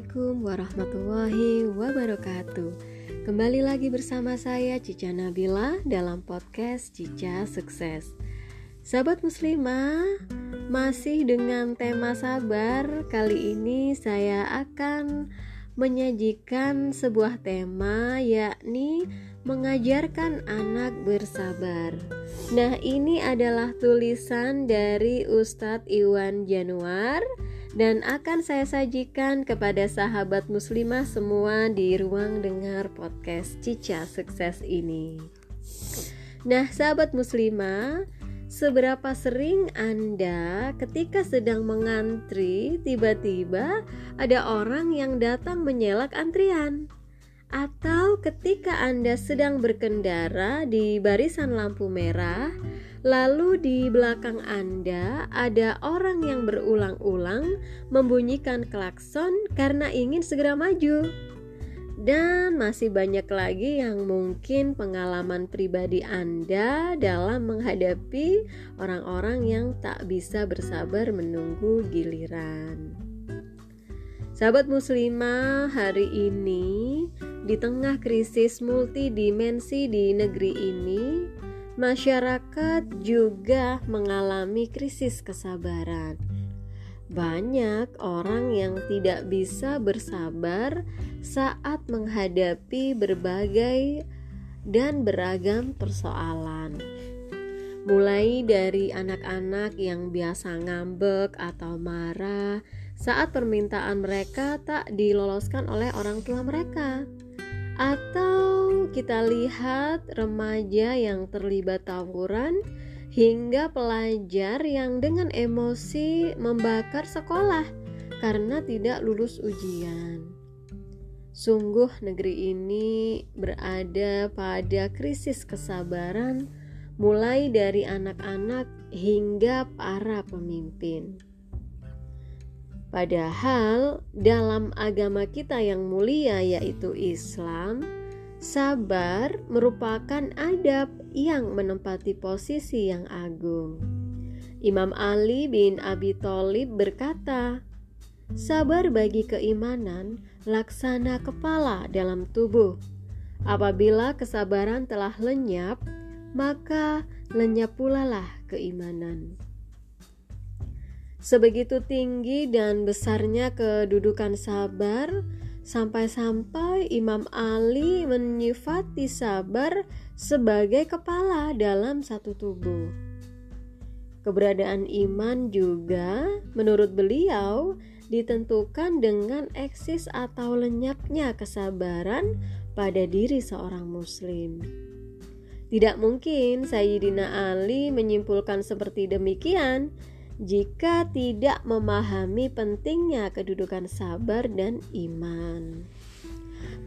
Assalamualaikum warahmatullahi wabarakatuh. Kembali lagi bersama saya Cica Nabila dalam podcast Cica Sukses. Sahabat muslimah, masih dengan tema sabar Kali ini saya akan menyajikan sebuah tema yakni mengajarkan anak bersabar. Nah, ini adalah tulisan dari Ustadz Iwan Januar dan akan saya sajikan kepada sahabat muslimah semua di ruang dengar podcast Cica Sukses ini. Nah, sahabat muslimah, seberapa sering Anda ketika sedang mengantri tiba-tiba ada orang yang datang menyelak antrian? Atau ketika Anda sedang berkendara di barisan lampu merah, Lalu di belakang Anda ada orang yang berulang-ulang membunyikan klakson karena ingin segera maju. Dan masih banyak lagi yang mungkin pengalaman pribadi Anda dalam menghadapi orang-orang yang tak bisa bersabar menunggu giliran. Sahabat muslimah, hari ini di tengah krisis multidimensi di negeri ini, masyarakat juga mengalami krisis kesabaran. Banyak orang yang tidak bisa bersabar saat menghadapi berbagai dan beragam persoalan. Mulai dari anak-anak yang biasa ngambek atau marah saat permintaan mereka tak diloloskan oleh orang tua mereka atau kita lihat remaja yang terlibat tawuran hingga pelajar yang dengan emosi membakar sekolah karena tidak lulus ujian. Sungguh negeri ini berada pada krisis kesabaran mulai dari anak-anak hingga para pemimpin. Padahal dalam agama kita yang mulia yaitu Islam, sabar merupakan adab yang menempati posisi yang agung. Imam Ali bin Abi Thalib berkata, "Sabar bagi keimanan laksana kepala dalam tubuh. Apabila kesabaran telah lenyap, maka lenyap pula lah keimanan." Sebegitu tinggi dan besarnya kedudukan sabar, sampai-sampai Imam Ali menyifati sabar sebagai kepala dalam satu tubuh. Keberadaan iman juga, menurut beliau, ditentukan dengan eksis atau lenyapnya kesabaran pada diri seorang Muslim. Tidak mungkin Sayyidina Ali menyimpulkan seperti demikian jika tidak memahami pentingnya kedudukan sabar dan iman.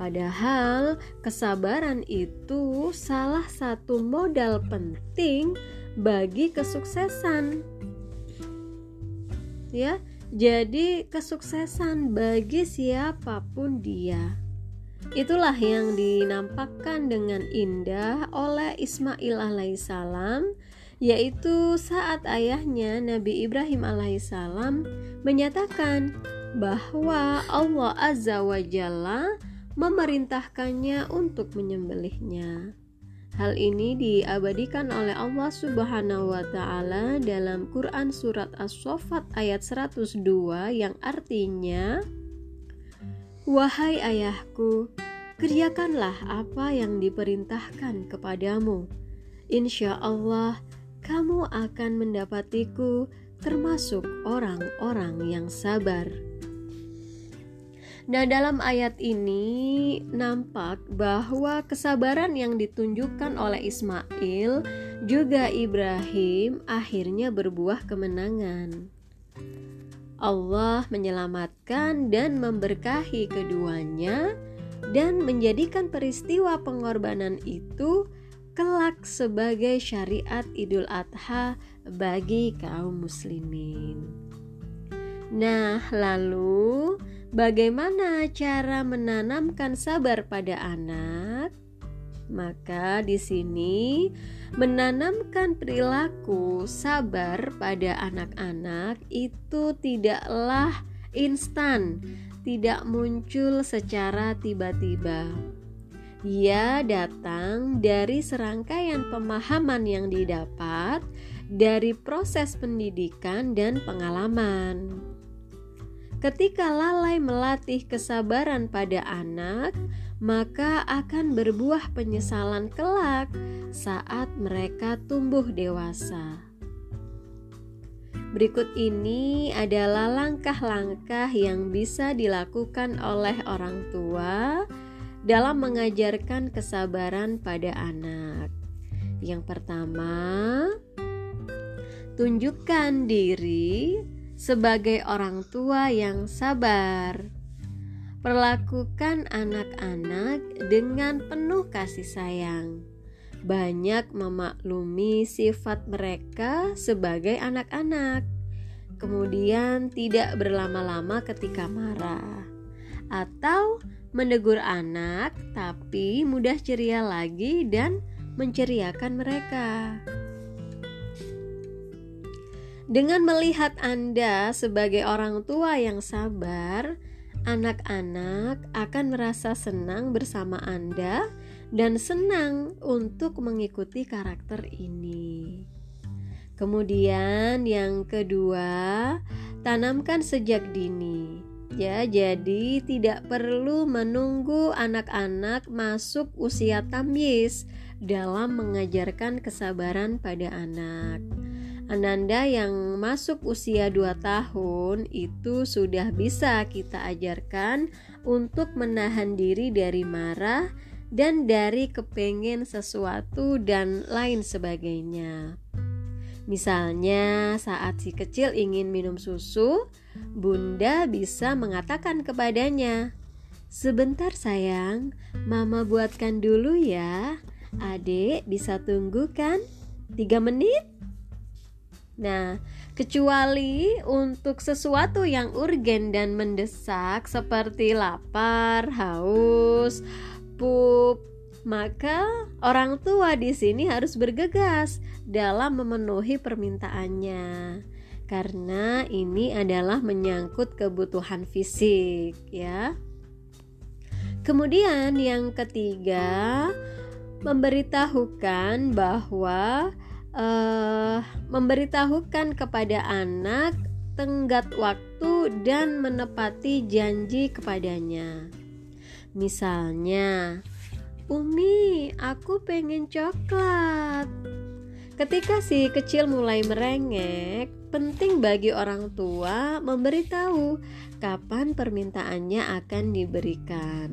Padahal kesabaran itu salah satu modal penting bagi kesuksesan. Ya, jadi kesuksesan bagi siapa pun dia. Itulah yang dinampakkan dengan indah oleh Ismail alaihissalam yaitu saat ayahnya Nabi Ibrahim alaihissalam menyatakan bahwa Allah Azza wa Jalla memerintahkannya untuk menyembelihnya. Hal ini diabadikan oleh Allah Subhanahu wa taala dalam Quran surat As-Saffat ayat 102 yang artinya Wahai ayahku, kerjakanlah apa yang diperintahkan kepadamu. Insya Allah kamu akan mendapatiku termasuk orang-orang yang sabar. Nah, dalam ayat ini nampak bahwa kesabaran yang ditunjukkan oleh Ismail juga Ibrahim akhirnya berbuah kemenangan. Allah menyelamatkan dan memberkahi keduanya dan menjadikan peristiwa pengorbanan itu kelak sebagai syariat Idul Adha bagi kaum muslimin. Nah, lalu bagaimana cara menanamkan sabar pada anak? Maka di sini menanamkan perilaku sabar pada anak-anak itu tidaklah instan, tidak muncul secara tiba-tiba. Ia datang dari serangkaian pemahaman yang didapat dari proses pendidikan dan pengalaman. Ketika lalai melatih kesabaran pada anak, maka akan berbuah penyesalan kelak saat mereka tumbuh dewasa. Berikut ini adalah langkah-langkah yang bisa dilakukan oleh orang tua dalam mengajarkan kesabaran pada anak. Yang pertama, tunjukkan diri sebagai orang tua yang sabar. Perlakukan anak-anak dengan penuh kasih sayang. Banyak memaklumi sifat mereka sebagai anak-anak. Kemudian, tidak berlama-lama ketika marah, atau menegur anak, tapi mudah ceria lagi dan menceriakan mereka. Dengan melihat Anda sebagai orang tua yang sabar, anak-anak akan merasa senang bersama Anda dan senang untuk mengikuti karakter ini. Kemudian, yang kedua, tanamkan sejak dini. Ya, jadi tidak perlu menunggu anak-anak masuk usia tamyiz dalam mengajarkan kesabaran pada anak. Ananda yang masuk usia 2 tahun itu sudah bisa kita ajarkan untuk menahan diri dari marah dan dari kepengen sesuatu dan lain sebagainya. Misalnya, saat si kecil ingin minum susu, Bunda bisa mengatakan kepadanya, "Sebentar, sayang, Mama buatkan dulu ya. Adik bisa tunggu kan? Tiga menit?" Nah, kecuali untuk sesuatu yang urgen dan mendesak seperti lapar, haus, pup, maka orang tua di sini harus bergegas dalam memenuhi permintaannya. Karena ini adalah menyangkut kebutuhan fisik, ya. Kemudian yang ketiga, memberitahukan bahwa uh, memberitahukan kepada anak tenggat waktu dan menepati janji kepadanya. Misalnya, Umi, aku pengen coklat. Ketika si kecil mulai merengek, penting bagi orang tua memberitahu kapan permintaannya akan diberikan.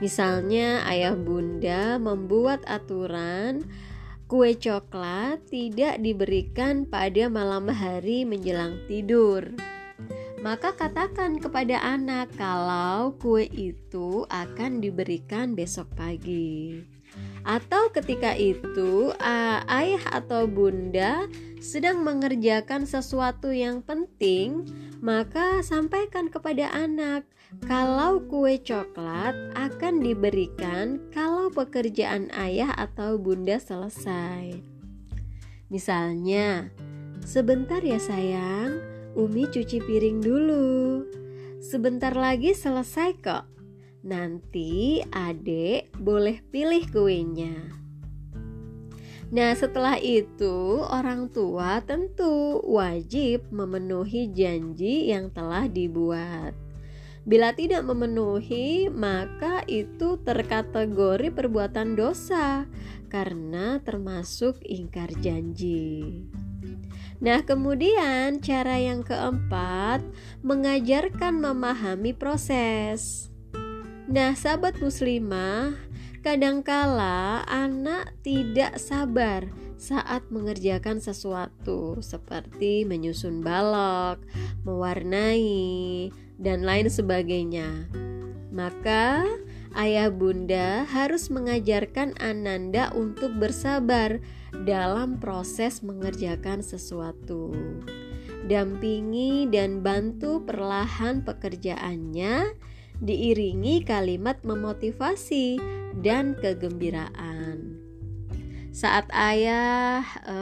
Misalnya, ayah bunda membuat aturan Kue coklat tidak diberikan pada malam hari menjelang tidur. Maka katakan kepada anak kalau kue itu akan diberikan besok pagi. Atau ketika itu ayah atau bunda sedang mengerjakan sesuatu yang penting, maka sampaikan kepada anak kalau kue coklat akan diberikan kalau pekerjaan ayah atau bunda selesai. Misalnya, sebentar ya sayang, Umi cuci piring dulu. Sebentar lagi selesai kok. Nanti adek boleh pilih kuenya. Nah, setelah itu, orang tua tentu wajib memenuhi janji yang telah dibuat. Bila tidak memenuhi, maka itu terkategori perbuatan dosa karena termasuk ingkar janji. Nah, kemudian cara yang keempat, mengajarkan memahami proses. Nah, sahabat muslimah, kadangkala anak tidak sabar saat mengerjakan sesuatu seperti menyusun balok, mewarnai, dan lain sebagainya. Maka, ayah bunda harus mengajarkan Ananda untuk bersabar dalam proses mengerjakan sesuatu. Dampingi dan bantu perlahan pekerjaannya, diiringi kalimat memotivasi dan kegembiraan. Saat ayah, e,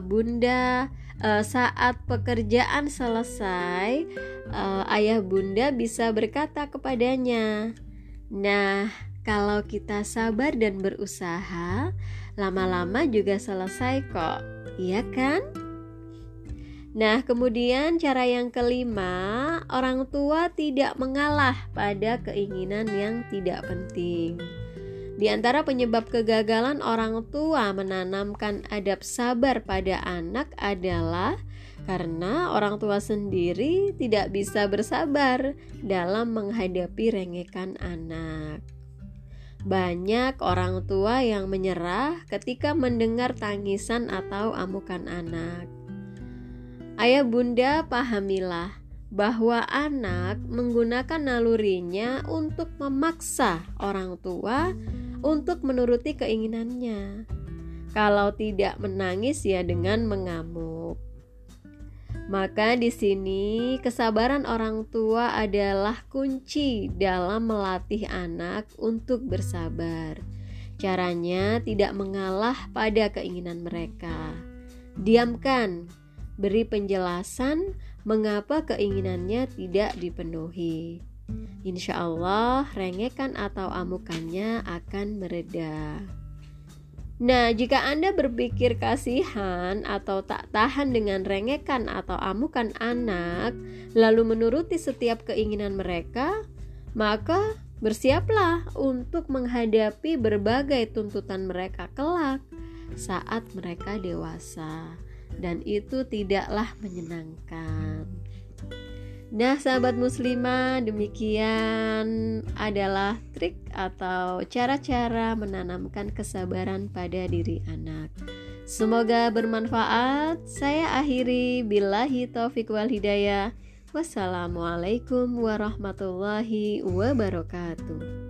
bunda uh, saat pekerjaan selesai, uh, ayah bunda bisa berkata kepadanya, "Nah, kalau kita sabar dan berusaha, lama-lama juga selesai kok, iya kan?" Nah, kemudian cara yang kelima, orang tua tidak mengalah pada keinginan yang tidak penting. Di antara penyebab kegagalan orang tua menanamkan adab sabar pada anak adalah karena orang tua sendiri tidak bisa bersabar dalam menghadapi rengekan anak. Banyak orang tua yang menyerah ketika mendengar tangisan atau amukan anak. Ayah bunda, pahamilah bahwa anak menggunakan nalurinya untuk memaksa orang tua untuk menuruti keinginannya. Kalau tidak menangis ya dengan mengamuk. Maka di sini kesabaran orang tua adalah kunci dalam melatih anak untuk bersabar. Caranya tidak mengalah pada keinginan mereka. Diamkan, beri penjelasan mengapa keinginannya tidak dipenuhi. Insya Allah, rengekan atau amukannya akan mereda. Nah, jika Anda berpikir kasihan atau tak tahan dengan rengekan atau amukan anak, lalu menuruti setiap keinginan mereka, maka bersiaplah untuk menghadapi berbagai tuntutan mereka kelak saat mereka dewasa, dan itu tidaklah menyenangkan. Nah, sahabat muslimah, demikian adalah trik atau cara-cara menanamkan kesabaran pada diri anak. Semoga bermanfaat. Saya akhiri billahi taufik wal hidayah. Wassalamualaikum warahmatullahi wabarakatuh.